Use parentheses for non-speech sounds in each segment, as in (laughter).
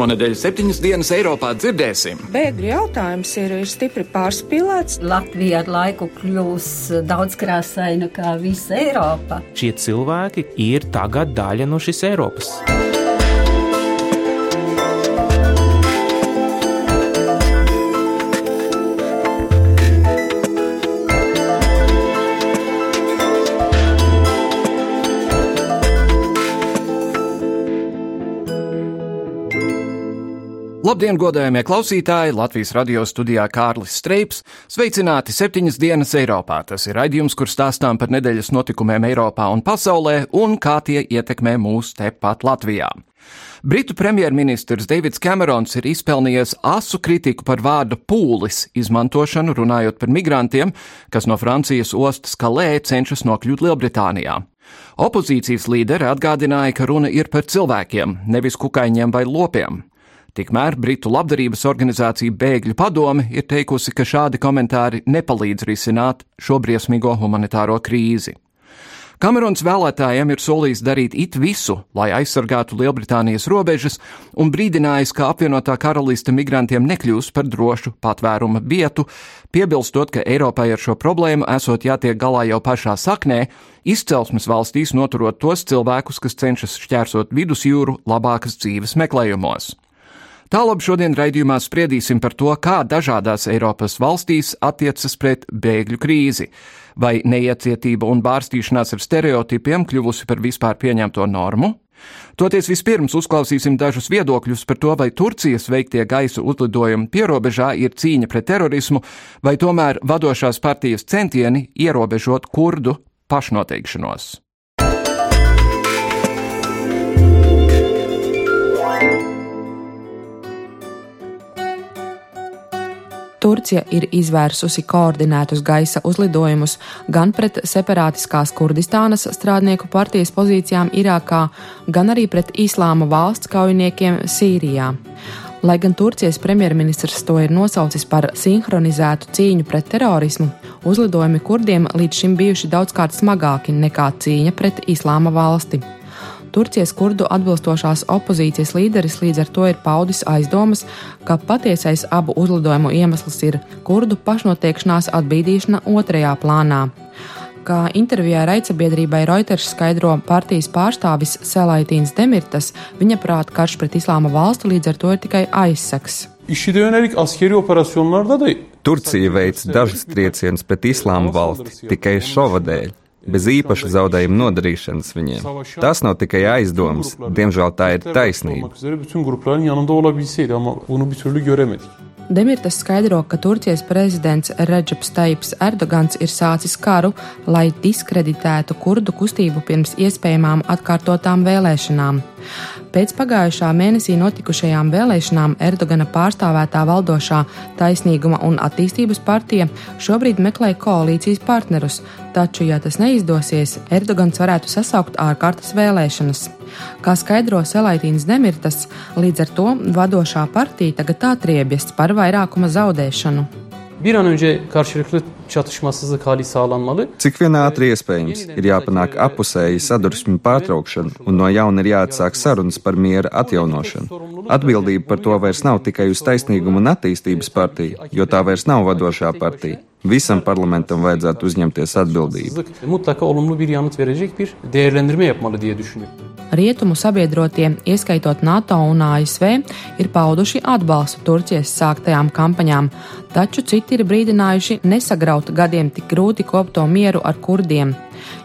Šonadēļ septiņas dienas Eiropā dzirdēsim. Bēgļu jautājums ir, ir stipri pārspīlēts. Latvija ar laiku kļūs daudz krāsaina kā visa Eiropa. Šie cilvēki ir tagad daļa no šīs Eiropas. Labdien, godējamie klausītāji! Latvijas radio studijā Kārlis Streips. Sveicināti septiņas dienas Eiropā. Tas ir raidījums, kur stāstām par nedēļas notikumiem Eiropā un pasaulē un kā tie ietekmē mūs tepat Latvijā. Britu premjerministrs Deivids Kamerons ir izpelnījies asu kritiku par vārdu pūlis izmantošanu, runājot par migrantiem, kas no Francijas ostas Kalē cenšas nokļūt Lielbritānijā. Opozīcijas līderi atgādināja, ka runa ir par cilvēkiem, nevis kukaiņiem vai lopiem. Tikmēr Britu labdarības organizācija Bēgļu padome ir teikusi, ka šādi komentāri nepalīdz risināt šo briesmīgo humanitāro krīzi. Kamerons vēlētājiem ir solījis darīt it visu, lai aizsargātu Lielbritānijas robežas, un brīdinājis, ka apvienotā karaliste migrantiem nekļūs par drošu patvēruma vietu, piebilstot, ka Eiropai ar šo problēmu esot jātiek galā jau pašā saknē, izcelsmes valstīs noturot tos cilvēkus, kas cenšas šķērsot vidusjūru labākas dzīves meklējumos. Tālāk šodien raidījumā spriedīsim par to, kā dažādās Eiropas valstīs attiecas pret bēgļu krīzi, vai neiecietība un bārstīšanās ar stereotipiem kļuvusi par vispār pieņemto normu. Toties vispirms uzklausīsim dažus viedokļus par to, vai Turcijas veiktie gaisa uzlidojumi pierobežā ir cīņa pret terorismu, vai tomēr vadošās partijas centieni ierobežot kurdu pašnoteikšanos. Turcija ir izvērsusi koordinētus gaisa uzlidojumus gan pret separātiskās Kurdistānas strādnieku partijas pozīcijām Irākā, gan arī pret Islāma valsts kaujiniekiem Sīrijā. Lai gan Turcijas premjerministrs to ir nosaucis par sinhronizētu cīņu pret terorismu, uzlidojumi kurdiem līdz šim bijuši daudzkārt smagāki nekā cīņa pret Islāma valsti. Turcijas kurdu atbilstošās opozīcijas līderis līdz ar to ir paudis aizdomas, ka patiesais abu uzlidojumu iemesls ir kurdu pašnotiekšanās atbīdīšana otrajā plānā. Kā intervijā raidsabiedrībai Reuters skaidro partijas pārstāvis Selaitīns Demirtas, viņa prāt karš pret islāma valsti līdz ar to ir tikai aizsaks. IŞİD'e yönelik askeri operasyonlarda da Turcija veic dažus triecienus pret islāma valsti tikai šova dēļ bez īpaša zaudējuma nodarīšanas viņiem. Tas nav tikai aizdoms, diemžēl tā ir taisnība. Demirtas skaidro, ka Turcijas prezidents Reģeps Taips Erdogans ir sācis karu, lai diskreditētu kurdu kustību pirms iespējamām atkārtotām vēlēšanām. Pēc pagājušā mēnesī notikušajām vēlēšanām Erdogana pārstāvētā valdošā Taisnīguma un attīstības partija šobrīd meklē koalīcijas partnerus, taču, ja tas neizdosies, Erdogans varētu sasaukt ārkārtas vēlēšanas. Kā skaidro Selaitīns Demirtas, līdz ar to vadošā partija tagad atriebjas par vairākuma zaudēšanu. Bir an önce karşılıklı çatışmasızlık hali sağlanmalı. Cik vien ātri iespējams ir jāpanāk apusēji sadursmi pārtraukšana un no jauna ir jāatsāk sarunas par miera atjaunošanu. Atbildība par to vairs nav tikai uz taisnīgumu un attīstības partiju, jo tā vairs nav vadošā partija. Visam parlamentam vajadzētu uzņemties atbildību. Düşünüyorum. Rietumu sabiedrotie, ieskaitot NATO un ASV, ir pauduši atbalstu Turcijas sāktajām kampaņām, taču citi ir brīdinājuši nesagraut gadiem tik grūti kopto mieru ar kurdiem.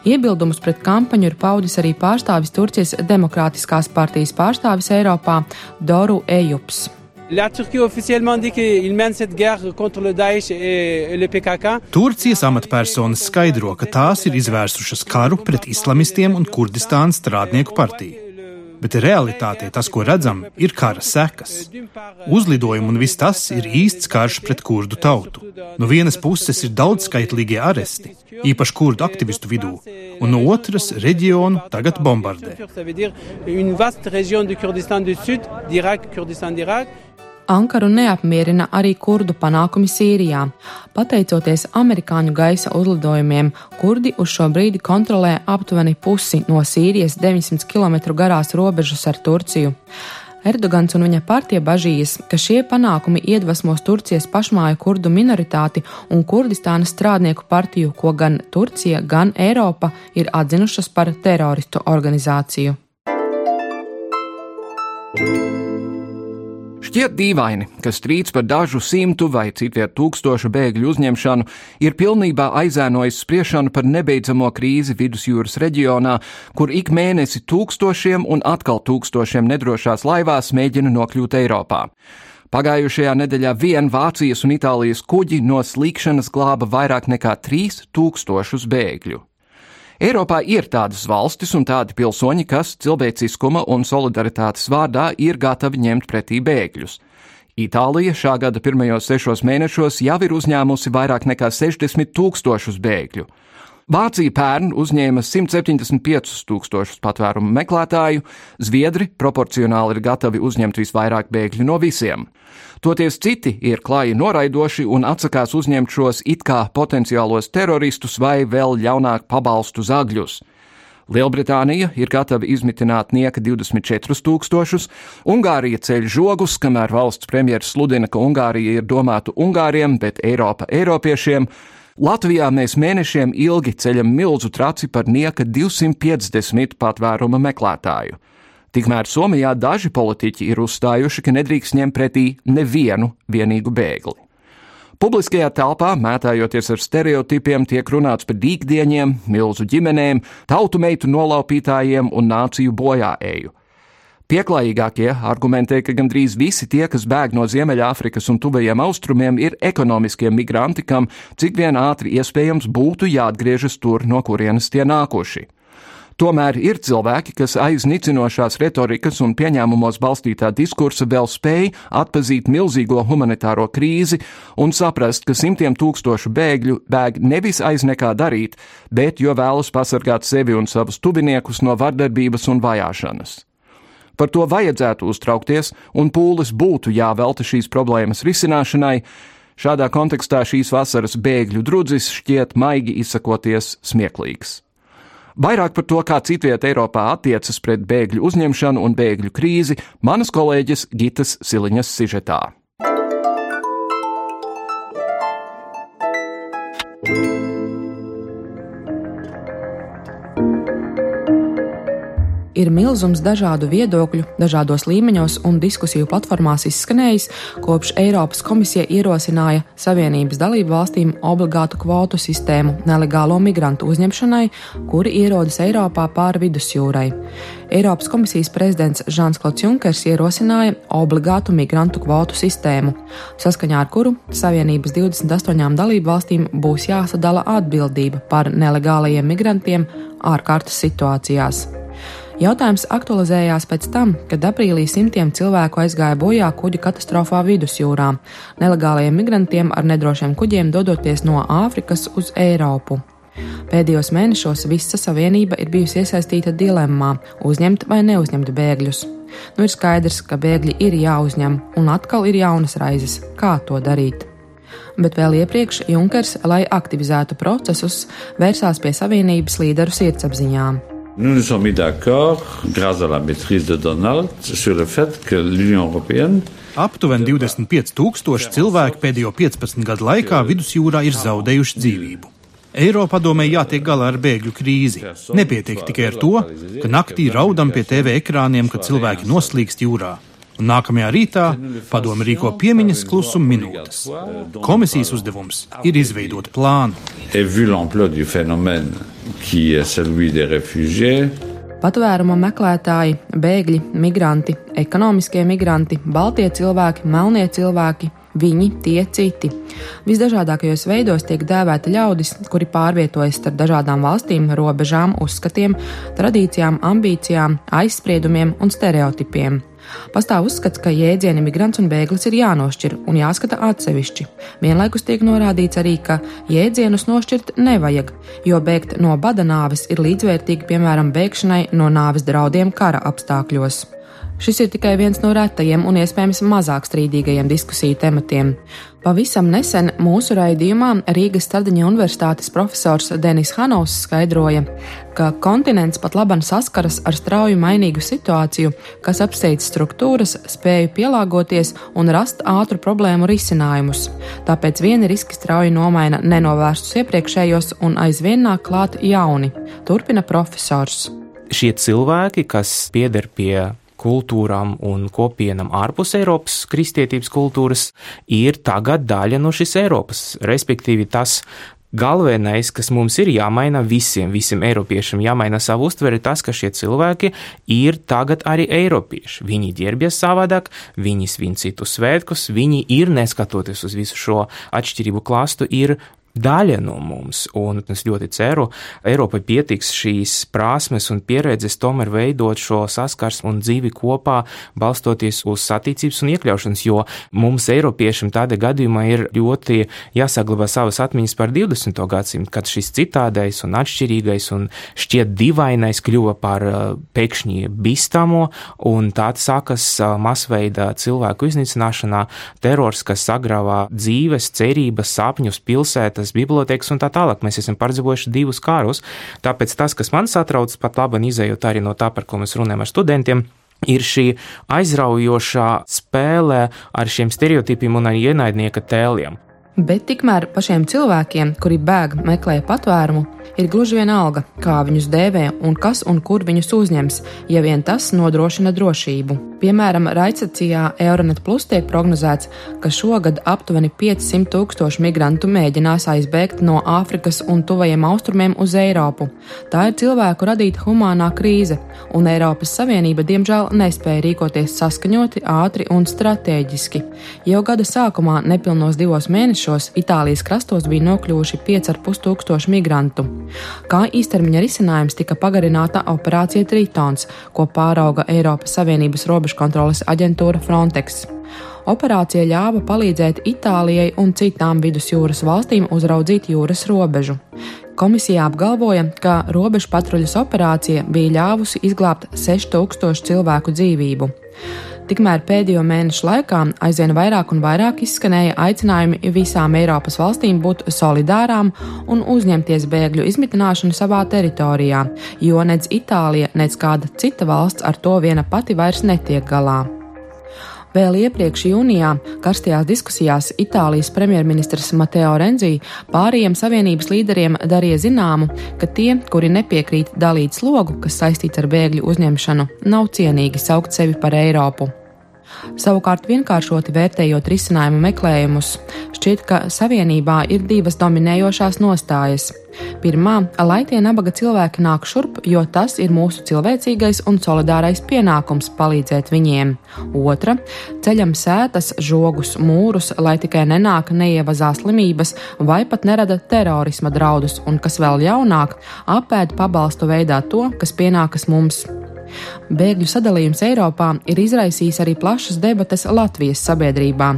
Iebildumus pret kampaņu ir paudis arī pārstāvis Turcijas Demokrātiskās partijas pārstāvis Eiropā Doru Ejups. La Turquie officiellement dit qu'il mène cette guerre contre le Daesh et le PKK. Turcijas amatpersonas skaidro, ka tās ir izvērsušas karu pret islamistiem un Kurdistānas strādnieku partiju. bet realitātē tas, ko redzam, ir kara sekas. Uzlidojumi un viss tas ir īsts karš pret kurdu tautu. No vienas puses ir daudzskaitlīgie aresti, īpaši kurdu aktivistu vidū, un no otras reģionu tagad bombardē. Ankaru neapmierina arī kurdu panākumi Sīrijā. Pateicoties amerikāņu gaisa uzlidojumiem, kurdi uz šo brīdi kontrolē aptuveni pusi no Sīrijas 900 km garās robežas ar Turciju. Erdogans un viņa partija bažījas, ka šie panākumi iedvesmos Turcijas pašmāju kurdu minoritāti un Kurdistānas strādnieku partiju, ko gan Turcija, gan Eiropa ir atzinušas par teroristu organizāciju. Šķiet dīvaini, ka strīds par dažu simtu vai citviet tūkstošu bēgļu uzņemšanu ir pilnībā aizēnojis spriešanu par nebeidzamo krīzi vidusjūras reģionā, kur ik mēnesi tūkstošiem un atkal tūkstošiem nedrošās laivās mēģina nokļūt Eiropā. Pagājušajā nedēļā vien Vācijas un Itālijas kuģi no slīkšanas glāba vairāk nekā 3000 bēgļu. Eiropā ir tādas valstis un tādi pilsoņi, kas cilvēciskuma un solidaritātes vārdā ir gatavi ņemt pretī bēgļus. Itālija šā gada pirmajos sešos mēnešos jau ir uzņēmusi vairāk nekā 60 tūkstošus bēgļu. Vācija pērn uzņēma 175 tūkstošus patvērumu meklētāju, Zviedri proporcionāli ir gatavi uzņemt visvairāk bēgļu no visiem. Toties citi ir klāji noraidoši un atsakās uzņemt šos it kā potenciālos teroristus vai vēl ļaunāk pabalstu zagļus. Lielbritānija ir gatava izmitināt nieka 24 tūkstošus, Ungārija ceļ žogus, kamēr valsts premjeras sludina, ka Ungārija ir domāta Ungāriem, bet Eiropa Eiropiešiem, Latvijā mēs mēnešiem ilgi ceļam milzu traci par nieka 250 patvēruma meklētāju. Tikmēr Somijā daži politiķi ir uzstājuši, ka nedrīkst ņemt pretī nevienu vienīgu bēgli. Publiskajā telpā, mētājoties ar stereotipiem, tiek runāts par dīkdieņiem, milzu ģimenēm, tautu meitu nolaupītājiem un nāciju bojāēju. Pieklājīgākie argumentē, ka gandrīz visi tie, kas bēg no Ziemeļāfrikas un tuvajiem austrumiem, ir ekonomiskie migranti, kam cik vien ātri iespējams būtu jāatgriežas tur, no kurienes tie nākuši. Tomēr ir cilvēki, kas aiz nicinošās retorikas un pieņēmumos balstītā diskursa vēl spēj atpazīt milzīgo humanitāro krīzi un saprast, ka simtiem tūkstošu bēgļu bēg nevis aiz nekā darīt, bet jo vēlas pasargāt sevi un savus tuviniekus no vardarbības un vajāšanas. Par to vajadzētu uztraukties, un pūles būtu jāvelta šīs problēmas risināšanai. Šādā kontekstā šīs vasaras bēgļu drudzis šķiet maigi izsakoties smieklīgs. Vairāk par to, kā citviet Eiropā attiecas pret bēgļu uzņemšanu un bēgļu krīzi, manas kolēģis Gitas Siliņas sižetā. Ir milzums dažādu viedokļu, dažādos līmeņos un diskusiju platformās izskanējis, kopš Eiropas komisija ierosināja Savienības dalību valstīm obligātu kvotu sistēmu nelegālo migrantu uzņemšanai, kuri ierodas Eiropā pāri vidusjūrai. Eiropas komisijas prezidents Žāns Klauds Junkers ierosināja obligātu migrantu kvotu sistēmu, saskaņā ar kuru Savienības 28 dalību valstīm būs jāsadala atbildība par nelegālajiem migrantiem ārkārtas situācijās. Jautājums aktualizējās pēc tam, kad aprīlī simtiem cilvēku aizgāja bojā kuģa katastrofā vidusjūrā, nelegālajiem migrantiem ar nedrošiem kuģiem dodoties no Āfrikas uz Eiropu. Pēdējos mēnešos visa savienība ir bijusi iesaistīta dilemmā - uzņemt vai neuzņemt bēgļus. Nu ir skaidrs, ka bēgļi ir jāuzņem, un atkal ir jaunas raizes, kā to darīt. Bet vēl iepriekš Junkers, lai aktivizētu procesus, vērsās pie Savienības līderu sirdsapziņām. Nous nous sommes mis d'accord, grâce à la maîtrise de Donald, sur le fait que l'Union européenne Aptuveni 25 tūkstoši cilvēki pēdējo 15 gadu laikā vidusjūrā ir zaudējuši dzīvību. Eiropadomē jātiek galā ar bēgļu krīzi. Nepietiek tikai ar to, ka naktī raudam pie TV ekrāniem, kad cilvēki noslīkst jūrā. Un nākamajā rītā padome rīko piemiņas klusuma minūtes. Komisijas uzdevums ir izveidot plānu. Patvēruma meklētāji, bēgļi, migranti, ekonomiskie migranti, baltie cilvēki, melnie cilvēki, viņi, tie citi. Visdažādākajos veidos tiek dēvēti ļaudis, kuri pārvietojas starp dažādām valstīm, robežām, uzskatiem, tradīcijām, ambīcijām, aizspriedumiem un stereotipiem. Pastāv uzskats, ka jēdzieni migrants un bēglis ir jānošķir un jāskata atsevišķi. Vienlaikus tiek norādīts arī, ka jēdzienus nošķirt nevajag, jo bēgt no bada nāves ir līdzvērtīgi piemēram bēgšanai no nāves draudiem kara apstākļos. Šis ir tikai viens no retajiem un iespējams mazāk strīdīgajiem diskusiju tematiem. Pavisam nesen mūsu raidījumā Rīgas Stradiņa universitātes profesors Denis Hanovs skaidroja, ka kontinents pat laban saskaras ar strauju mainīgu situāciju, kas apsteidz struktūras, spēju pielāgoties un rast ātru problēmu risinājumus. Tāpēc vieni riski strauji nomaina nenovērstus iepriekšējos un aizvien nāk klāt jauni, turpina profesors. Šie cilvēki, kas pieder pie kultūrām un kopienam ārpus Eiropas kristietības kultūras, ir tagad daļa no šīs Eiropas. Respektīvi, tas galvenais, kas mums ir jāmaina visiem, visiem eiropiešiem, jāmaina savu uztveri, tas, ka šie cilvēki ir tagad arī eiropieši. Viņi ģērbjas savādāk, viņi svin citus svētkus, viņi ir, neskatoties uz visu šo atšķirību klāstu, ir daļa no mums, un es ļoti ceru, Eiropai pietiks šīs prasmes un pieredzes tomēr veidot šo saskarsmu un dzīvi kopā, balstoties uz satīcības un iekļaušanas, jo mums, Eiropiešiem, tādā gadījumā ir ļoti jāsaglabā savas atmiņas par 20. gadsimtu, kad šis citādais un atšķirīgais un šķiet divainais kļuva par uh, pēkšņi bīstamo, un tāda sākas uh, masveida cilvēku iznīcināšanā, terors, kas sagrāvā dzīves, cerības, sapņus, pilsētas, bibliotekas, bibliotekas un tā tālāk. Mēs esam pārdzīvojuši divus kārus. Tāpēc tas, kas man satrauc, pat labi izējot arī no tā, par ko mēs runājam ar studentiem, ir šī aizraujošā spēle ar šiem stereotipiem un ienaidnieka tēliem. Bet tikmēr pašiem cilvēkiem, kuri bēg meklē patvērumu, ir gluži vienalga, kā viņus dēvē un kas un kur viņus uzņems, ja vien tas nodrošina drošību. Piemēram, Raicacijā Euronet Plus tiek prognozēts, ka šogad aptuveni 500 tūkstoši migrantu mēģinās aizbēgt no Āfrikas un tuvajiem austrumiem uz Eiropu. Tā ir cilvēku radīta humānā krīze, un Eiropas Savienība diemžēl nespēja rīkoties saskaņoti, ātri un strateģiski. Jau gada sākumā, nepilnos divos mēnešos, Itālijas krastos bija nokļuvuši 5,5 tūkstoši migrantu. Kā īstermiņa risinājums tika pagarināta operācija Tritons, ko pārauga Eiropas Savienības robežu robežkontroles aģentūra Frontex. Operācija ļāva palīdzēt Itālijai un citām vidusjūras valstīm uzraudzīt jūras robežu. Komisija apgalvoja, ka robežu patruļas operācija bija ļāvusi izglābt 6000 cilvēku dzīvību. Tikmēr pēdējo mēnešu laikā aizvien vairāk un vairāk izskanēja aicinājumi visām Eiropas valstīm būt solidārām un uzņemties bēgļu izmitināšanu savā teritorijā, jo nec Itālija, nec kāda cita valsts ar to viena pati vairs netiek galā. Vēl iepriekš jūnijā karstajās diskusijās Itālijas premjerministrs Mateo Renzi pārējiem savienības līderiem darīja zināmu, ka tie, kuri nepiekrīt dalīt slogu, kas saistīts ar bēgļu uzņemšanu, nav cienīgi saukt sevi par Eiropu. Savukārt, vienkāršoti vērtējot risinājumu meklējumus, šķiet, ka savienībā ir divas dominējošās nostājas. Pirmā, lai tie nabaga cilvēki nāk šurp, jo tas ir mūsu cilvēcīgais un solidārais pienākums palīdzēt viņiem. Otra, ceļam sētas, žogus, mūrus, lai tikai nenāk neievazā slimības vai pat nerada terorisma draudus, un kas vēl jaunāk, apēd pabalstu veidā to, kas pienākas mums. Bēgļu sadalījums Eiropā ir izraisījis arī plašas debates Latvijas sabiedrībā.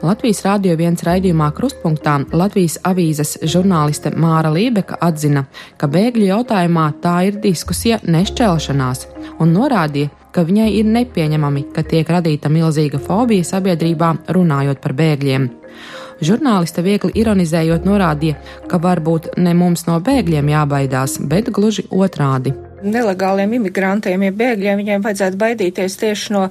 Latvijas Rādio viens raidījumā Krustpunktā Latvijas avīzes žurnāliste Māra Lībeka atzina, ka bēgļu jautājumā tā ir diskusija nešķelšanās, un norādīja, ka viņai ir nepieņemami, ka tiek radīta milzīga fobija sabiedrībā runājot par bēgļiem. Žurnāliste viegli ironizējot norādīja, ka varbūt ne mums no bēgļiem jābaidās, bet gluži otrādi nelegāliem imigrantiem, ja bēgļiem, viņiem vajadzētu baidīties tieši no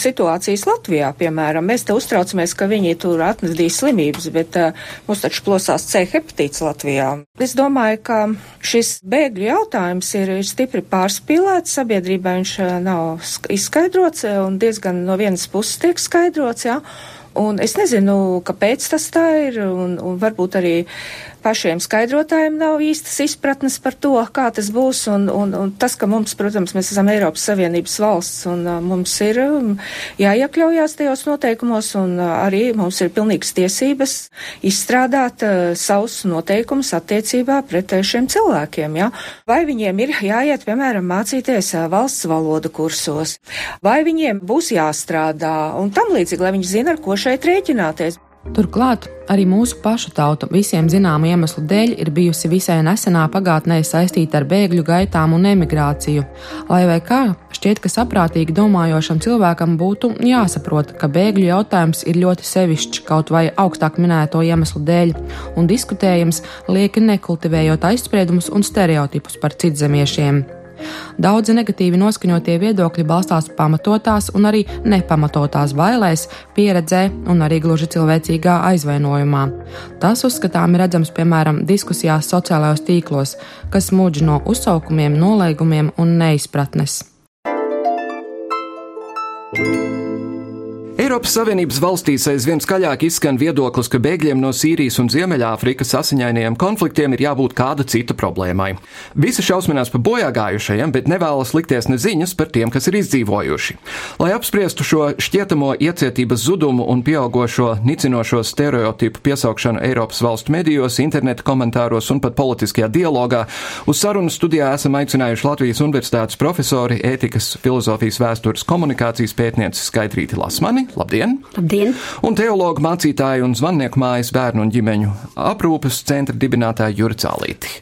situācijas Latvijā, piemēram. Mēs te uztraucamies, ka viņi tur atnesīs slimības, bet uh, mums taču plosās C hepatīts Latvijā. Es domāju, ka šis bēgļu jautājums ir, ir stipri pārspīlēts, sabiedrībā viņš uh, nav izskaidrots un diezgan no vienas puses tiek skaidrots, jā. Un es nezinu, kāpēc tas tā ir, un, un varbūt arī pašiem skaidrotājiem nav īstas izpratnes par to, kā tas būs, un, un, un tas, ka mums, protams, mēs esam Eiropas Savienības valsts, un uh, mums ir um, jāiekļaujās tajos noteikumos, un uh, arī mums ir pilnīgas tiesības izstrādāt uh, savus noteikumus attiecībā pret uh, šiem cilvēkiem, ja? Vai viņiem ir jāiet, piemēram, mācīties uh, valsts valodu kursos, vai viņiem būs jāstrādā, un tam līdzīgi, lai viņi zina, ar ko šeit rēķināties. Turklāt arī mūsu pašu tauta visiem zināmu iemeslu dēļ ir bijusi visai nesenā pagātnē saistīta ar bēgļu gaitām un emigrāciju. Lai vai kā, šķiet, ka saprātīgi domājošam cilvēkam būtu jāsaprot, ka bēgļu jautājums ir ļoti sevišķs kaut vai augstāk minēto iemeslu dēļ un diskutējams lieki nekultivējot aizspriedumus un stereotipus par citzemiešiem. Daudzi negatīvi noskaņotie viedokļi balstās pamatotās un arī nepamatotās bailēs, pieredzē un arī gluži cilvēcīgā aizvainojumā. Tas uzskatām ir redzams piemēram diskusijās sociālajos tīklos, kas mūģi no uzsaukumiem, nolaigumiem un neizpratnes. thank you Eiropas Savienības valstīs aizvien skaļāk izskan viedoklis, ka bēgļiem no Sīrijas un Ziemeļāfrikas asiņainajiem konfliktiem ir jābūt kāda cita problēmai. Visi šausminās par bojāgājušajiem, bet nevēlas likties ne ziņas par tiem, kas ir izdzīvojuši. Lai apspriestu šo šķietamo iecietības zudumu un pieaugošo nicinošo stereotipu piesaukšanu Eiropas valstu medijos, interneta komentāros un pat politiskajā dialogā, uz sarunu studijā esam aicinājuši Latvijas Universitātes profesori, ētikas, filozofijas vēstures komunikācijas pētnieci Skaidrīti Lasmani. Labdien! Labdien! Un teologu mācītāju un zvannieku mājas bērnu un ģimeņu aprūpes centra dibinātāju Jurcālīti.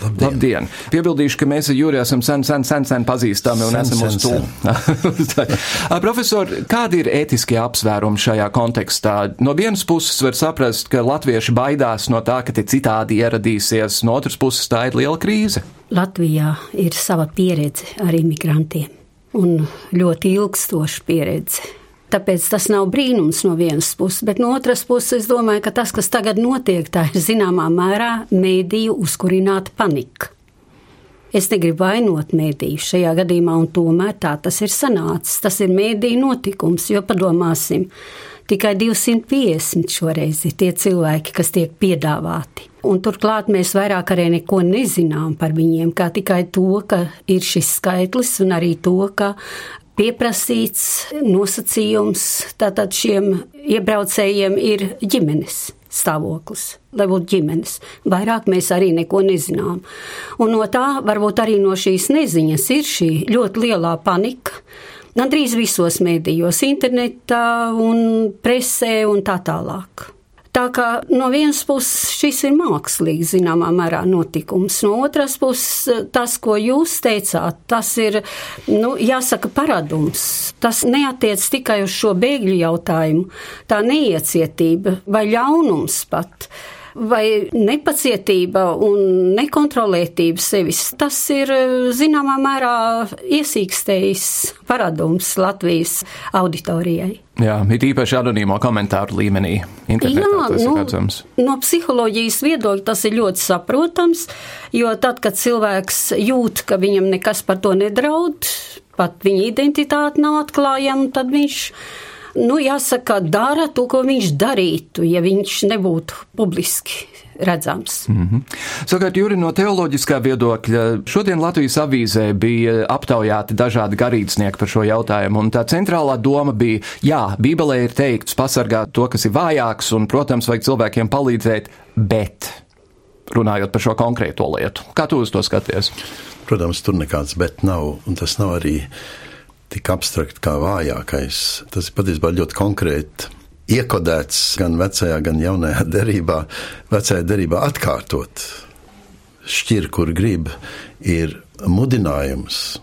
Labdien. Labdien! Piebildīšu, ka mēs ar Jūriju esam sen, sen, sen, sen pazīstami un sen, esam uz to. (laughs) Profesor, kādi ir ētiskie apsvērumi šajā kontekstā? No vienas puses var saprast, ka latvieši baidās no tā, ka te citādi ieradīsies, no otras puses tā ir liela krīze. Latvijā ir sava pieredze ar imigrantiem un ļoti ilgstoša pieredze Tāpēc tas nav brīnums no vienas puses, bet no otras puses es domāju, ka tas, kas tagad notiek, tā ir zināmā mērā mēdīju uzkurināta panika. Es negribu vainot mēdīju šajā gadījumā, un tomēr tā tas ir sanācis. Tas ir mēdīju notikums, jo padomāsim, tikai 250 šoreiz ir tie cilvēki, kas tiek piedāvāti. Un turklāt mēs vairāk arī neko nezinām par viņiem, kā tikai to, ka ir šis skaitlis, un arī to, ka pieprasīts nosacījums tātad šiem iebraucējiem ir ģimenes stāvoklis, lai būtu ģimenes. Vairāk mēs arī neko nezinām. Un no tā, varbūt arī no šīs neziņas, ir šī ļoti lielā panika. Gandrīz visos mēdījos, internetā un presē un tā tālāk. Tā kā no vienas puses šis ir mākslīgi zināmā mērā notikums, no otras puses tas, ko jūs teicāt, tas ir, nu, jāsaka, paradums. Tas neatiec tikai uz šo bēgļu jautājumu, tā neiecietība vai ļaunums pat vai nepacietība un nekontrolētība sevis. Tas ir zināmā mērā iesīkstējis paradums Latvijas auditorijai. Jā, ir īpaši anonīmo komentāru līmenī. Jā, nu, redzams. no psiholoģijas viedokļa tas ir ļoti saprotams, jo tad, kad cilvēks jūt, ka viņam nekas par to nedraud, pat viņa identitāte nav atklājama, tad viņš nu, jāsaka, dara to, ko viņš darītu, ja viņš nebūtu publiski redzams. Mm -hmm. Savukārt, Juri, no teoloģiskā viedokļa, šodien Latvijas avīzē bija aptaujāti dažādi garīdznieki par šo jautājumu, un tā centrālā doma bija, jā, Bībelē ir teikts pasargāt to, kas ir vājāks, un, protams, vajag cilvēkiem palīdzēt, bet runājot par šo konkrēto lietu. Kā tu uz to skaties? Protams, tur nekāds bet nav, un tas nav arī tik abstrakt kā vājākais. Tas ir patiesībā ļoti konkrēti iekodēts gan vecajā, gan jaunajā (laughs) derībā. Vecajā derībā atkārtot šķir, kur grib, ir mudinājums,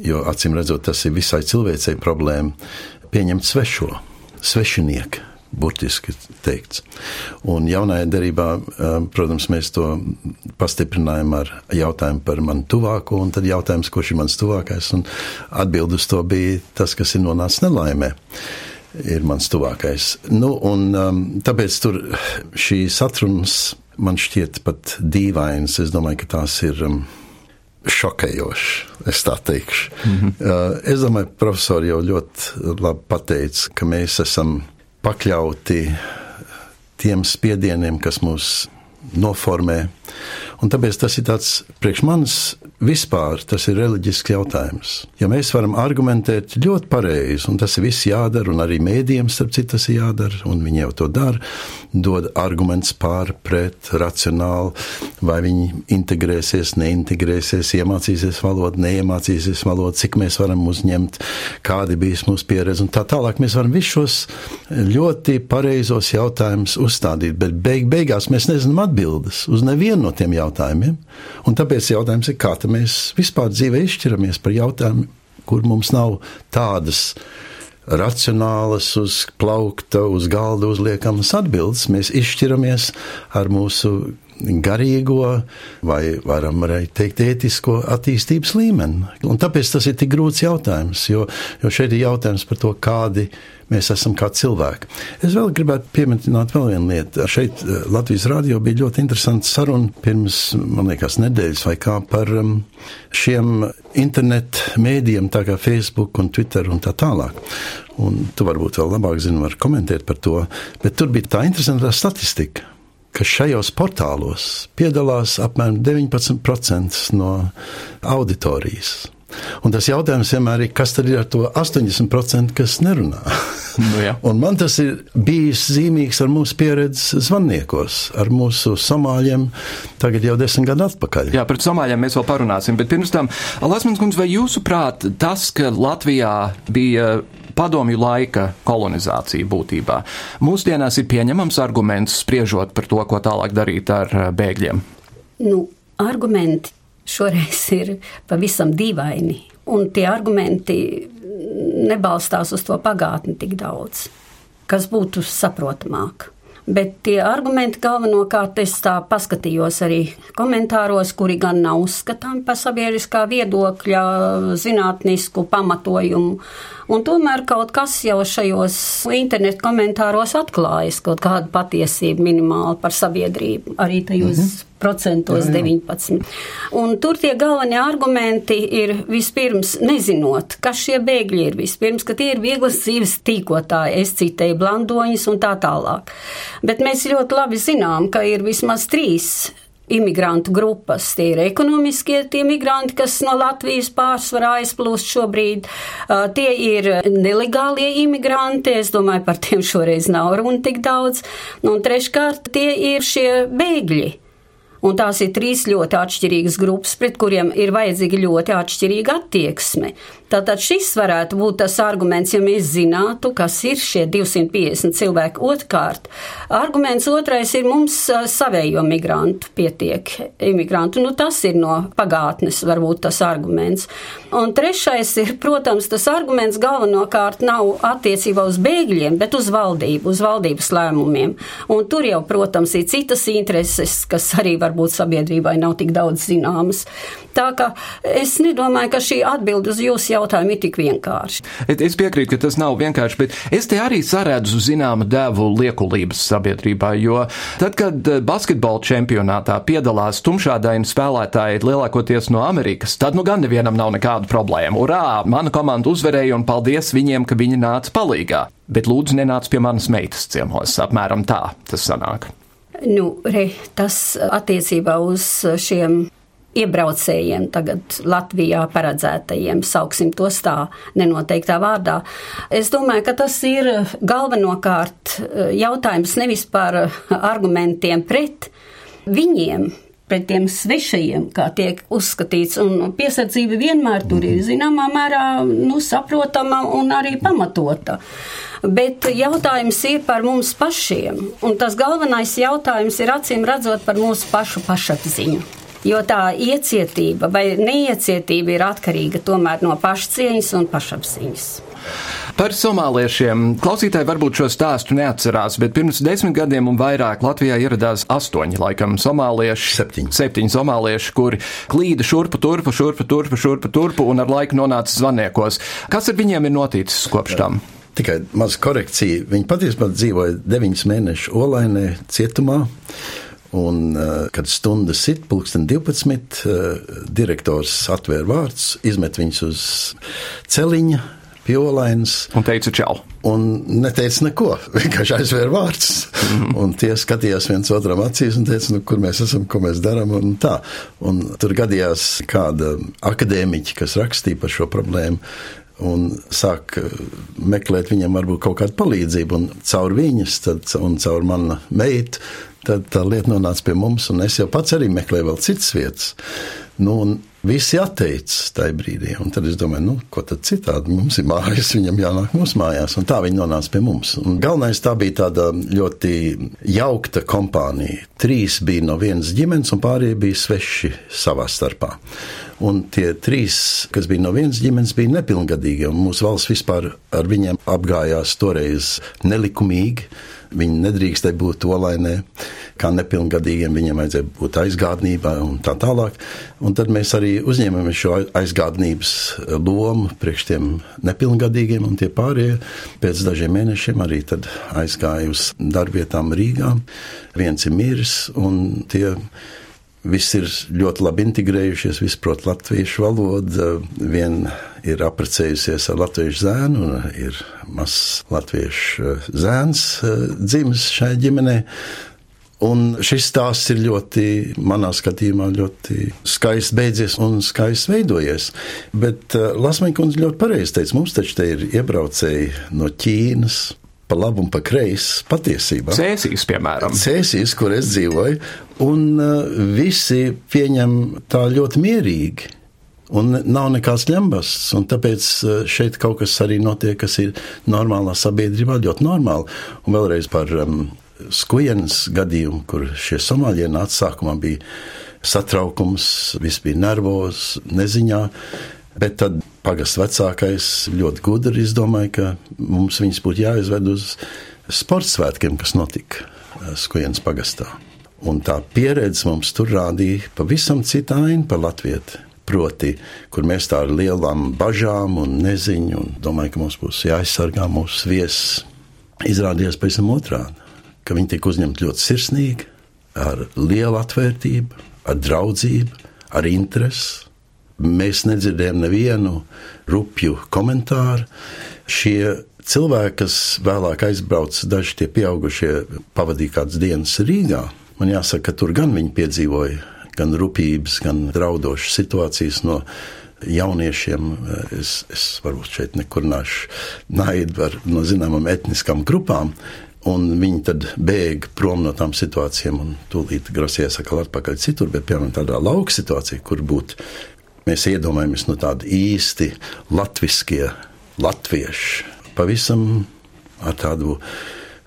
jo acīm redzot, tas ir visai cilvēcei problēma, pieņemt svešo, svešinieku burtiski teikts. Un jaunajā derībā, protams, mēs to pastiprinājām ar jautājumu par manu tuvāko, un tad jautājums, kurš ir mans tuvākais, un atbild uz to bija tas, kas ir nonācis nelaimē. Ir mans tuvākais. Nu, un, um, tāpēc tur šīs atrunas man šķiet pat dīvainas. Es domāju, ka tās ir um, šokējošas, es tā teikšu. Mm -hmm. uh, es domāju, profesori jau ļoti labi pateica, ka mēs esam pakļauti tiem spiedieniem, kas mūs noformē. Un tāpēc tas ir tāds priekš manis vispār tas ir reliģisks jautājums. Ja mēs varam argumentēt ļoti pareizi, un tas viss jādara, un arī mēdījiem, starp citu, tas ir jādara, un viņi jau to dara, dod arguments pār, pret, racionāli, vai viņi integrēsies, neintegrēsies, iemācīsies valodu, neiemācīsies valodu, cik mēs varam uzņemt, kādi bijis mūsu pieredze, un tā tālāk mēs varam visus šos ļoti pareizos jautājumus uzstādīt, bet beig beigās mēs nezinām atbildes uz nevienu no tiem jautājumiem, un tāpēc jautājums ir, kā mēs vispār dzīvē izšķiramies par jautājumu, kur mums nav tādas racionālas, uz plaukta, uz galda uzliekamas atbildes. Mēs izšķiramies ar mūsu garīgo, vai varam arī teikt, ētisko attīstības līmeni. Un tāpēc tas ir tik grūts jautājums, jo, jo šeit ir jautājums par to, kādi mēs esam kā cilvēki. Es vēl gribētu pieminēt vēl vienu lietu. Šeit eh, Latvijas rādio bija ļoti interesanta saruna pirms, man liekas, nedēļas vai kā par um, šiem internet mēdījiem, tā kā Facebook un Twitter un tā tālāk. Un tu varbūt vēl labāk zini, var komentēt par to, bet tur bija tā interesanta statistika ka šajos portālos piedalās apmēram 19% no auditorijas. Un tas jautājums vienmēr ir, kas tad ir ar to 80%, kas nerunā? Nu, jā. (laughs) un man tas ir bijis zīmīgs ar mūsu pieredzi zvaniekos, ar mūsu somāļiem, tagad jau desmit gadu atpakaļ. Jā, par somāļiem mēs vēl parunāsim, bet pirms tam, Lasmans kundze, vai jūsuprāt tas, ka Latvijā bija padomju laika kolonizācija būtībā. Mūsdienās ir pieņemams arguments spriežot par to, ko tālāk darīt ar eh, bēgļiem. Nu, argumenti šoreiz ir pavisam dīvaini, un tie argumenti nebalstās uz to pagātni tik daudz, kas būtu saprotamāk. Bet tie argumenti galvenokārt es tā paskatījos arī komentāros, kuri gan nav uzskatāmi par sabiedriskā viedokļa zinātnisku pamatojumu. Un tomēr kaut kas jau šajos internetu komentāros atklājas, kaut kāda patiesība minimāli par sabiedrību, arī tajos -hmm procentos jā, jā. 19. Un tur tie galvenie argumenti ir vispirms nezinot, kas šie bēgļi ir. Vispirms, ka tie ir vieglas dzīves tīkotāji, es citēju blandoņus un tā tālāk. Bet mēs ļoti labi zinām, ka ir vismaz trīs imigrantu grupas. Tie ir ekonomiskie tie migranti, kas no Latvijas pārsvarā aizplūst šobrīd. Uh, tie ir nelegālie imigranti, es domāju, par tiem šoreiz nav runa tik daudz. Un treškārt, tie ir šie bēgļi Un tās ir trīs ļoti atšķirīgas grupas, pret kuriem ir vajadzīga ļoti atšķirīga attieksme. Tātad šis varētu būt tas arguments, ja mēs zinātu, kas ir šie 250 cilvēki. Otrkārt, arguments otrais ir mums savējo migrantu pietiek, imigrantu. Nu, tas ir no pagātnes varbūt tas arguments. Un trešais ir, protams, tas arguments galvenokārt nav attiecībā uz bēgļiem, bet uz valdību, uz valdības lēmumiem. Un tur jau, protams, ir citas intereses, kas arī varbūt sabiedrībai nav tik daudz zināmas. Tā ka es nedomāju, ka šī atbild uz jūsu jautājumu ir tik vienkārši. Es piekrītu, ka tas nav vienkārši, bet es te arī saredzu zināmu devu liekulības sabiedrībā, jo tad, kad eh, basketbola čempionātā piedalās tumšādaini spēlētāji lielākoties no Amerikas, tad nu gan nevienam nav nekādu problēmu. Urā, mana komanda uzvarēja un paldies viņiem, ka viņi nāca palīgā. Bet lūdzu, nenāc pie manas meitas ciemos. Apmēram tā tas sanāk. Nu, re, tas attiecībā uz šiem iebraucējiem, tagad Latvijā paredzētajiem, sauksim tos tā nenoteiktā vārdā. Es domāju, ka tas ir galvenokārt eh, jautājums nevis par argumentiem pret viņiem, pret tiem svešajiem, kā tiek uzskatīts, un piesardzība vienmēr tur ir zināmā mērā nu, saprotama un arī pamatota. Bet jautājums ir par mums pašiem, un tas galvenais jautājums ir acīm redzot par mūsu pašu pašapziņu. Jo tā iecietība vai neiecietība ir atkarīga tomēr no pašcieņas un pašapziņas. Par somāliešiem klausītāji varbūt šo stāstu neatcerās, bet pirms desmit gadiem un vairāk Latvijā ieradās astoņi, laikam, somālieši. Septiņi. Septiņi somālieši, kuri klīda šurpu, turpu, šurpu, turpu, šurpu, turpu un ar laiku nonāca zvaniekos. Kas ar viņiem ir noticis kopš tam? Tikai maza korekcija. Viņi patiesībā dzīvoja deviņus mēnešus Olainē, cietumā. Un, uh, kad stunda sit, pulksten 12, uh, direktors atvēra vārds, izmet viņus uz celiņa, piolains. Un teica čau. Un neteica neko, (laughs) vienkārši aizvēra vārds. Mm -hmm. Un tie skatījās viens otram acīs un teica, nu, kur mēs esam, ko mēs darām un tā. Un tur gadījās kāda akadēmiķa, kas rakstīja par šo problēmu un sāk eh, meklēt viņam varbūt kaut kādu palīdzību. Un caur viņas tad, un caur manu meitu tad tā lieta nonāca pie mums, un es jau pats arī meklēju vēl citas vietas. Nu, Visi atteica tajā brīdī, tad es domāju, nu, ko tad citādi mums ir mājas, viņam jānāk mūsu mājās, un tā viņi nonāca pie mums. Un galvenais tā bija tāda ļoti jaukta kompānija. Trīs bija no vienas ģimenes, un pārējie bija sveši savā starpā. Un tie trīs, kas bija no vienas ģimenes, bija nepilngadīgi, mūsu valsts vispār ar viņiem apgājās toreiz nelikumīgi Viņi nedrīkstēja būt olainē, kā nepilngadīgiem, viņiem vajadzēja būt aizgādnībā un tā tālāk. Un tad mēs arī uzņēmāmies šo aizgādnības lomu priekš tiem nepilngadīgiem, un tie pārējie pēc dažiem mēnešiem arī aizgāja uz darbvietām Rīgā. Viens ir miris, un tie Visi ir ļoti labi integrējušies, visi prot latviešu valodu, viena ir apprecējusies ar latviešu zēnu, un ir mazs latviešu zēns eh, dzimis šai ģimenei. Un šis stāsts ir ļoti, manā skatījumā, ļoti skaisti beidzies un skaisti veidojies. Bet eh, Lasmīkums ļoti pareizi teica, mums taču te ir iebraucēji no Ķīnas, pa labu un pa kreisi patiesībā. Cēsīs, piemēram. Cēsīs, kur es dzīvoju, un uh, visi pieņem tā ļoti mierīgi. Un nav nekāds ņembasts, un tāpēc uh, šeit kaut kas arī notiek, kas ir normālā sabiedrībā ļoti normāli. Un vēlreiz par um, skujienas gadījumu, kur šie somāļie nāca sākumā bija satraukums, viss bija nervos, neziņā. Bet tad pagasts vecākais ļoti gudri izdomāja, ka mums viņus būtu jāizved uz sporta svētkiem, kas notika eh, Skujienas pagastā. Un tā pieredze mums tur rādīja pavisam citu ainu par Latviju. Proti, kur mēs tā ar lielām bažām un neziņu, un domāju, ka mums būs jāaizsargā mūsu viesis, izrādījās pavisam otrādi. Ka viņi tika uzņemti ļoti sirsnīgi, ar lielu atvērtību, ar draudzību, ar interesi Mēs nedzirdējām nevienu rupju komentāru. Šie cilvēki, kas vēlāk aizbrauca, daži tie pieaugušie, pavadīja kādas dienas Rīgā. Man jāsaka, ka tur gan viņi piedzīvoja gan rūpības, gan draudošas situācijas no jauniešiem. Es, es varbūt šeit nekur nāšu naidu no zināmām etniskām grupām. Un viņi tad bēga prom no tām situācijām, un tūlīt grasījās atkal atpakaļ citur, bet, piemēram, tādā lauka situācijā, kur būtu Mēs iedomājamies no tādi īsti latviskie latvieši, pavisam ar tādu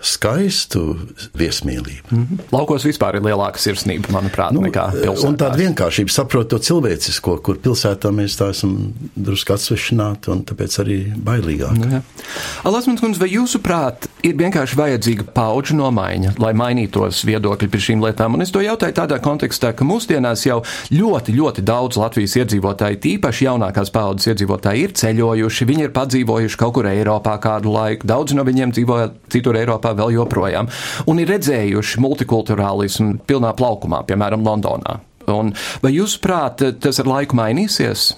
skaistu viesmīlību. Mm -hmm. Laukos vispār ir lielāka sirsnība, manuprāt, nu, nekā pilsētā. Un tāda vienkāršība saprot to cilvēcisko, kur pilsētā mēs tā esam drusku atsvešināti un tāpēc arī bailīgāki. Nu, Alasmans kundze, vai jūsuprāt ir vienkārši vajadzīga pauģu nomaiņa, lai mainītos viedokļi par šīm lietām? Un es to jautāju tādā kontekstā, ka mūsdienās jau ļoti, ļoti daudz Latvijas iedzīvotāji, tīpaši jaunākās paudzes iedzīvotāji, ir ceļojuši, viņi ir padzīvojuši kaut kur Eiropā kādu laiku, daudz no viņiem dzīvo citur Eiropā vēl joprojām, un ir redzējuši multikulturālismu pilnā plaukumā, piemēram, Londonā. Un vai jūs prāt, tas ar laiku mainīsies?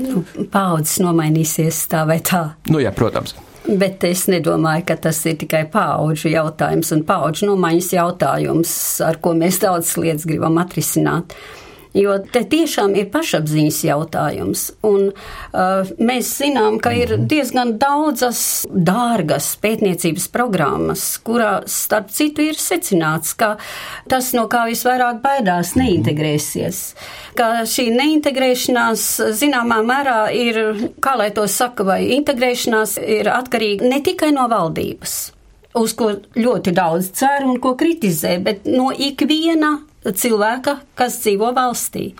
Nu, paudzes nomainīsies tā vai tā. Nu, jā, protams. Bet es nedomāju, ka tas ir tikai paudžu jautājums un paudžu nomaiņas jautājums, ar ko mēs daudz lietas gribam atrisināt. Jo te tiešām ir pašapziņas jautājums. Un, uh, mēs zinām, ka ir mhm. diezgan daudzas dārgas pētniecības programmas, kurās, starp citu, ir secināts, ka tas, no kā visvairāk baidās, mhm. neintegrēsies. Ka šī neintegrēšanās zināmā mērā ir, kā lai to saka, vai integrēšanās ir atkarīga ne tikai no valdības uz ko ļoti daudz cer un ko kritizē, bet no ikviena cilvēka, kas dzīvo valstī.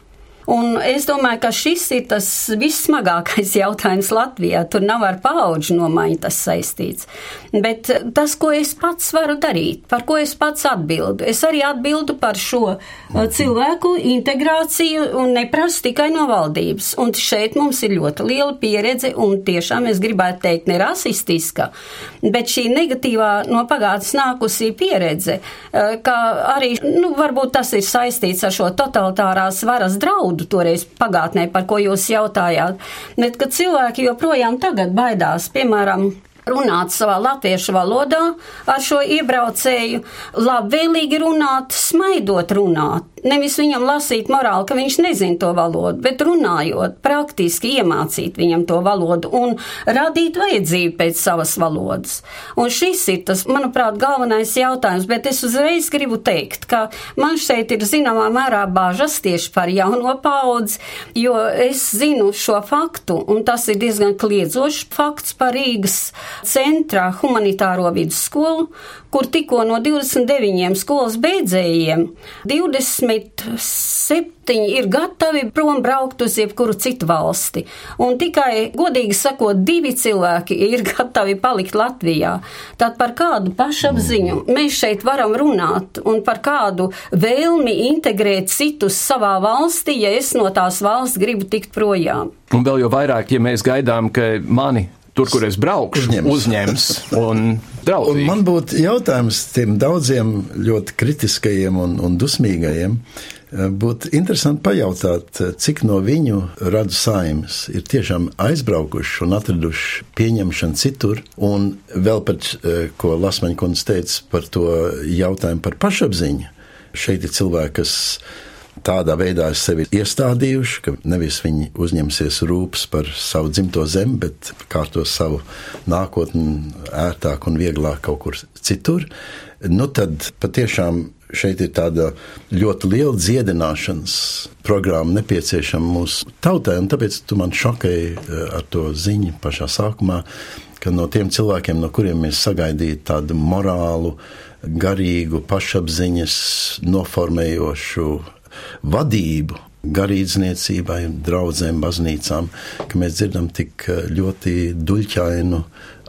Un es domāju, ka šis ir tas vissmagākais (laughs) jautājums Latvijā. Tur nav ar paudžu nomaiņu tas saistīts. Bet tas, ko es pats varu darīt, par ko es pats atbildu, es arī atbildu par šo uh, cilvēku integrāciju un neprasu tikai no valdības. Un šeit mums ir ļoti liela pieredze un tiešām es gribētu teikt ne rasistiska, bet šī negatīvā no pagātnes nākusī pieredze, uh, ka arī, nu, varbūt tas ir saistīts ar šo totalitārās varas draudu valodu toreiz pagātnē, par ko jūs jautājāt, bet ka cilvēki joprojām tagad baidās, piemēram, runāt savā latviešu valodā ar šo iebraucēju, labvēlīgi runāt, smaidot runāt. Nevis viņam lasīt morāli, ka viņš nezina to valodu, bet runājot, praktiski iemācīt viņam to valodu un radīt vajadzību pēc savas valodas. Un šis ir tas, manuprāt, galvenais jautājums, bet es uzreiz gribu teikt, ka man šeit ir zināmā mērā bāžas tieši par jauno paudzi, jo es zinu šo faktu, un tas ir diezgan kliedzošs fakts par Rīgas centrā humanitāro vidusskolu, kur tikko no 29 skolas beidzējiem 27 ir gatavi prom braukt uz jebkuru citu valsti. Un tikai, godīgi sakot, divi cilvēki (laughs) ir gatavi palikt Latvijā. Tad par kādu pašapziņu mēs šeit varam runāt un par kādu vēlmi integrēt citus savā valstī, ja es no tās valsts gribu tikt projām. Un vēl jau vairāk, ja mēs gaidām, ka mani tur, kur es braukšu, uzņems, uzņems (laughs) un draudzīgi. Un man būtu jautājums tiem daudziem ļoti kritiskajiem un, un dusmīgajiem. Būtu interesanti pajautāt, cik no viņu radu saimes ir tiešām aizbraukuši un atraduši pieņemšanu citur, un vēl pat, ko Lasmaņa kundze teica par to jautājumu par pašapziņu. Šeit ir cilvēki, kas tādā veidā ir sevi iestādījuši, ka nevis viņi uzņemsies rūpes par savu dzimto zemi, bet kārtos savu nākotni ērtāk un vieglāk kaut kur citur, nu tad patiešām šeit ir tāda ļoti liela dziedināšanas programma nepieciešama mūsu tautai, un tāpēc tu man šokēji eh, ar to ziņu pašā sākumā, ka no tiem cilvēkiem, no kuriem mēs sagaidītu tādu morālu, garīgu, pašapziņas noformējošu vadību garīdzniecībai, draugiem, baznīcām, ka mēs dzirdam tik ļoti duļķainu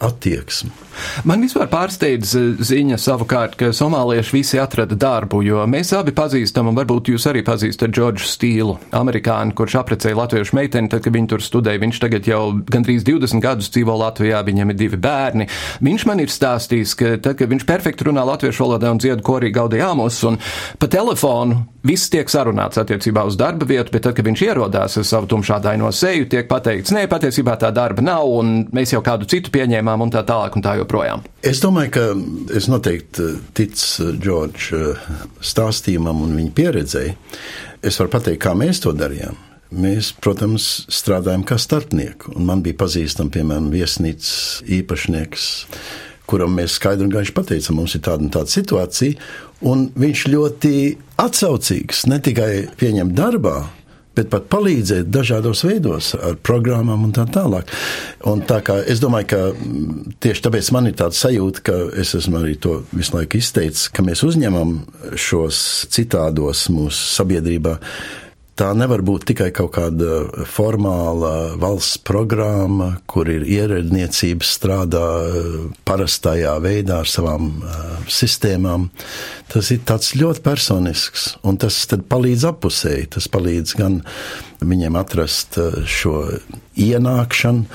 attieksmi. Man vispār pārsteidz eh, ziņa savukārt, ka somālieši visi atrada darbu, jo mēs abi pazīstam, un varbūt jūs arī pazīstat Džordžu Stīlu, amerikāni, kurš aprecēja latviešu meiteni, tad, kad viņi tur studēja. Viņš tagad jau gandrīz 20 gadus dzīvo Latvijā, viņam ir divi bērni. Viņš man ir stāstījis, ka tad, kad viņš perfekti runā latviešu valodā un dziedu korī gaudījāmos, un pa telefonu viss tiek sarunāts attiecībā uz darba vietu, bet tad, kad viņš ierodās ar savu tumšādaino seju, tiek pateikts, nē, patiesībā tā darba nav, un mēs jau kādu citu pieņēmām, un tā tālāk un tā joprojām. Es domāju, ka es noteikti ticu Džordža stāstījumam un viņa pieredzēji. Es varu pateikt, kā mēs to darījām. Mēs, protams, strādājam kā starpnieki. Man bija pazīstams, piemēram, viesnīcas īpašnieks, kuram mēs skaidri un gaiši pateicām, mums ir tāda un tāda situācija. Un viņš ļoti atsaucīgs ne tikai pieņemt darbā, bet pat palīdzēt dažādos veidos, ar programmām un tā tālāk. Un tā kā es domāju, ka mm, tieši tāpēc man ir tāds sajūta, ka es esmu arī to visu laiku izteicis, ka mēs uzņemam šos citādos mūsu sabiedrībā Tā nevar būt tikai kaut kāda formāla valsts programma, kur ir ierēdniecības strādā eh, parastajā veidā ar savām uh, sistēmām. Tas ir tāds ļoti personisks, un tas palīdz apusēji. Tas palīdz gan viņiem atrast uh, šo ienākšanu,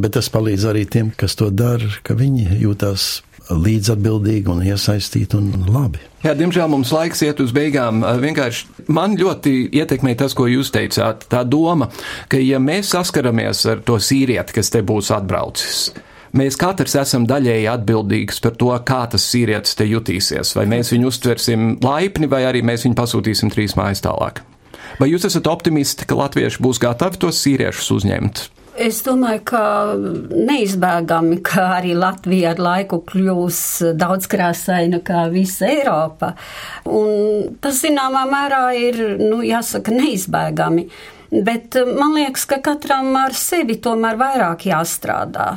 bet tas palīdz arī tiem, kas to dara, ka viņi jūtas līdzatbildīgi un iesaistīti un labi. Jā, diemžēl mums laiks iet uz beigām. Vienkārši man ļoti ietekmē tas, ko jūs teicāt. Tā doma, ka ja mēs saskaramies ar to sīrieti, kas te būs atbraucis, mēs katrs esam daļēji atbildīgs par to, kā tas sīrietis te jutīsies. Vai mēs viņu uztversim laipni, vai arī mēs viņu pasūtīsim trīs mājas tālāk. Vai jūs esat optimisti, ka latvieši būs gatavi tos sīriešus uzņemt? Es domāju, ka neizbēgami, ka arī Latvija ar laiku kļūs daudz krāsaina kā visa Eiropa. Un tas, zināmā mērā, ir, nu, jāsaka, neizbēgami. Bet man liekas, ka katram ar sevi tomēr vairāk jāstrādā.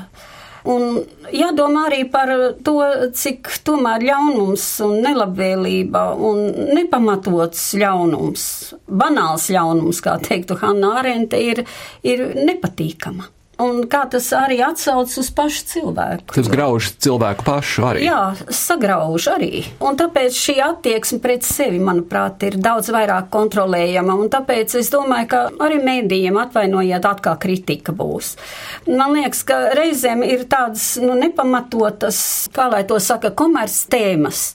Un jādomā arī par to, cik tomēr ļaunums un nelabvēlība un nepamatots ļaunums, banāls ļaunums, kā teiktu Hanna Arente, ir, ir nepatīkama. Un kā tas arī atsauc uz pašu cilvēku. Tas grauž cilvēku pašu arī. Jā, sagrauž arī. Un tāpēc šī attieksme pret sevi, manuprāt, ir daudz vairāk kontrolējama. Un tāpēc es domāju, ka arī mēdījiem atvainojiet, atkal kritika būs. Man liekas, ka reizēm ir tādas nu, nepamatotas, kā lai to saka, komerc tēmas.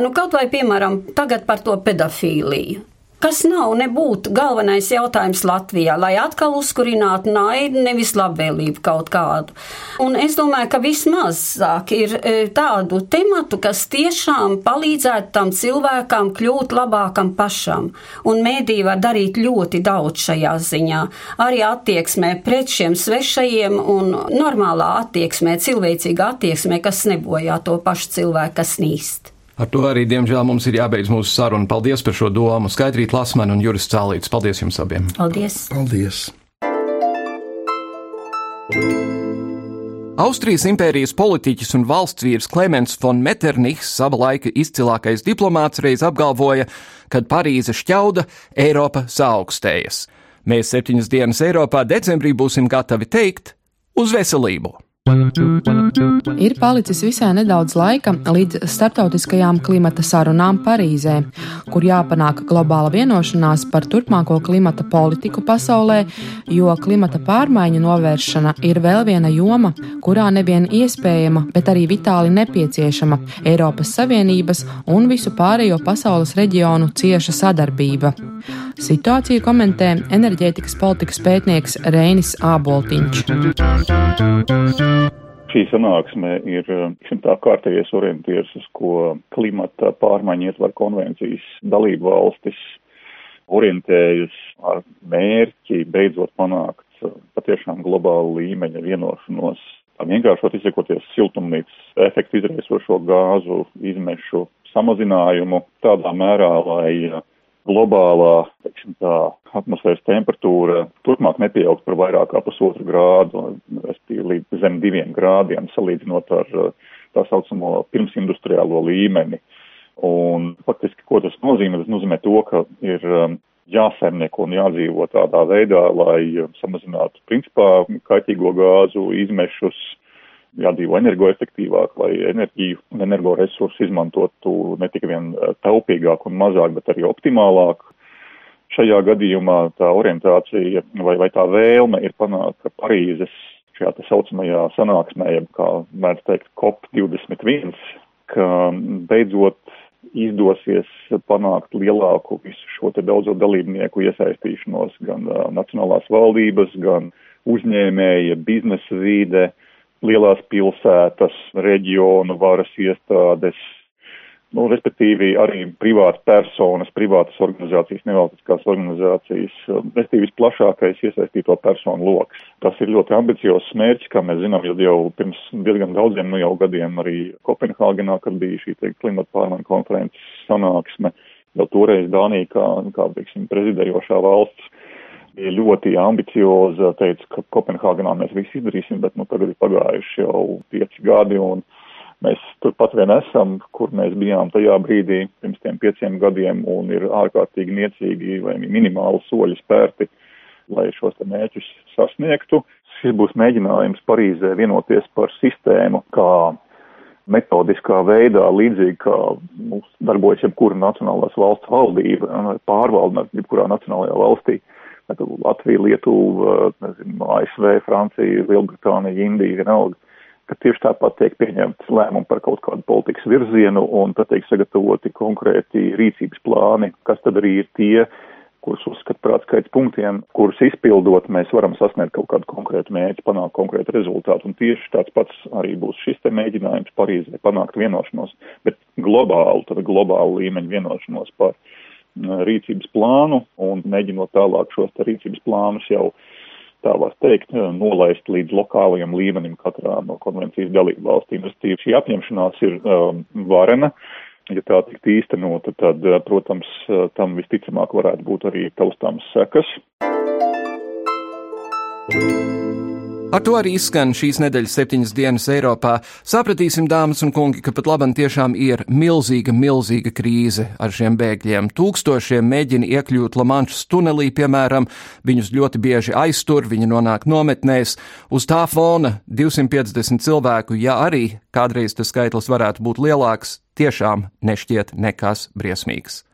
Nu, kaut vai, piemēram, tagad par to pedofīliju. Kas nav nebūtu galvenais jautājums Latvijā, lai atkal uzkurinātu naidu, nevis labvēlību kaut kādu. Un es domāju, ka vismazāk ir e, tādu tematu, kas tiešām palīdzētu tam cilvēkam kļūt labākam pašam. Un mēdī var darīt ļoti daudz šajā ziņā. Arī attieksmē pret šiem svešajiem un normālā attieksmē, cilvēcīgā attieksmē, kas nebojā to pašu cilvēku, kas nīst. Ar to arī, diemžēl, mums ir jābeidz mūsu saruna. Paldies par šo domu. Skaidrīt Lasmanu un Juris Cālīts. Paldies jums abiem. Paldies. Paldies. Austrijas impērijas politiķis un valsts vīrs Klemens von Metternichs, sava laika izcilākais diplomāts, reiz apgalvoja, kad Parīze šķauda, Eiropa saaugstējas. Mēs septiņas dienas Eiropā decembrī būsim gatavi teikt uz veselību! Ir palicis visai nedaudz laika līdz starptautiskajām klimata sarunām Parīzē, kur jāpanāk globāla vienošanās par turpmāko klimata politiku pasaulē, jo klimata pārmaiņu novēršana ir vēl viena joma, kurā nevien iespējama, bet arī vitāli nepieciešama Eiropas Savienības un visu pārējo pasaules reģionu cieša sadarbība. Situāciju komentē enerģētikas politikas pētnieks Reinis Āboltiņš. Šī sanāksme ir tā kārtējies orientieris, uz ko klimata pārmaiņu ietver konvencijas dalību valstis orientējas ar mērķi beidzot panākt patiešām globālu līmeņa vienošanos. Vienkāršot izsakoties siltumnīcas efektu izraisošo gāzu izmešu samazinājumu tādā mērā, lai globālā tā, atmosfēras temperatūra turpmāk nepieaugs par vairāk kā pusotru grādu, respektīvi līdz zem diviem grādiem, salīdzinot ar tā saucamo pirmsindustriālo līmeni. Un faktiski, ko tas nozīmē? Tas nozīmē to, ka ir um, jāsaimnieko un jādzīvo tādā veidā, lai um, samazinātu principā kaitīgo gāzu izmešus, jādzīvo energoefektīvāk, lai enerģiju un energoresursu izmantotu ne tikai vien eh, taupīgāk un mazāk, bet arī optimālāk. Šajā gadījumā tā orientācija vai, vai tā vēlme ir panākt, ka Parīzes šajā tā saucamajā sanāksmē, kā mēdz teikt, COP21, ka beidzot izdosies panākt lielāku visu šo te daudzo dalībnieku iesaistīšanos, gan uh, nacionālās valdības, gan uzņēmēja, biznesa vīde, uh, lielās pilsētas, reģionu varas iestādes, nu, respektīvi arī privātas personas, privātas organizācijas, nevalstiskās organizācijas, respektīvi visplašākais iesaistīto personu lokus. Tas ir ļoti ambiciozs mērķis, kā mēs zinām, jau, jau pirms diezgan daudziem nu jau gadiem arī Kopenhāgenā, kad bija šī te, klimata pārmaiņu konferences sanāksme, jau toreiz Dānija kā, kā, teiksim, prezidējošā valsts bija ļoti ambicioza, teica, ka Kopenhāgenā mēs visu izdarīsim, bet nu tagad ir pagājuši jau pieci gadi un mēs turpat vien esam, kur mēs bijām tajā brīdī pirms tiem pieciem gadiem un ir ārkārtīgi niecīgi vai minimāli soļi spērti, lai šos te mērķus sasniegtu. Šis būs mēģinājums Parīzē vienoties par sistēmu, kā metodiskā veidā, līdzīgi kā mums darbojas jebkura nacionālās valsts valdība, pārvalda jebkurā nacionālajā valstī. Latvija, Lietuva, nezinu, ASV, Francija, Lielbritānija, Indija, vienalga, ka tieši tāpat tiek pieņemts lēmumi par kaut kādu politikas virzienu un tad tiek sagatavoti konkrēti rīcības plāni, kas tad arī ir tie, kurus uzskata par atskaits punktiem, kurus izpildot, mēs varam sasniegt kaut kādu konkrētu mērķi, panākt konkrētu rezultātu. Un tieši tāds pats arī būs šis te mēģinājums Parīzē panākt vienošanos, bet globālu, tad globālu līmeņu vienošanos par rīcības plānu un mēģinot tālāk šos rīcības plānus jau tā var teikt, nolaist līdz lokālajam līmenim katrā no konvencijas dalību valstīm. Restīvi šī apņemšanās ir um, varena. Ja tā tikt īstenota, tad, protams, tam visticamāk varētu būt arī taustāmas sekas. Thank you. Ar to arī izskan šīs nedēļas septiņas dienas Eiropā. Sapratīsim, dāmas un kungi, ka pat labam tiešām ir milzīga, milzīga krīze ar šiem bēgļiem. Tūkstošiem mēģina iekļūt Lamanšas tunelī, piemēram, viņus ļoti bieži aiztur, viņi nonāk nometnēs. Uz tā fona 250 cilvēku, ja arī kādreiz tas skaitlis varētu būt lielāks, tiešām nešķiet nekas briesmīgs.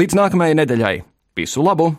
Līdz nākamajai nedēļai! Visu labu!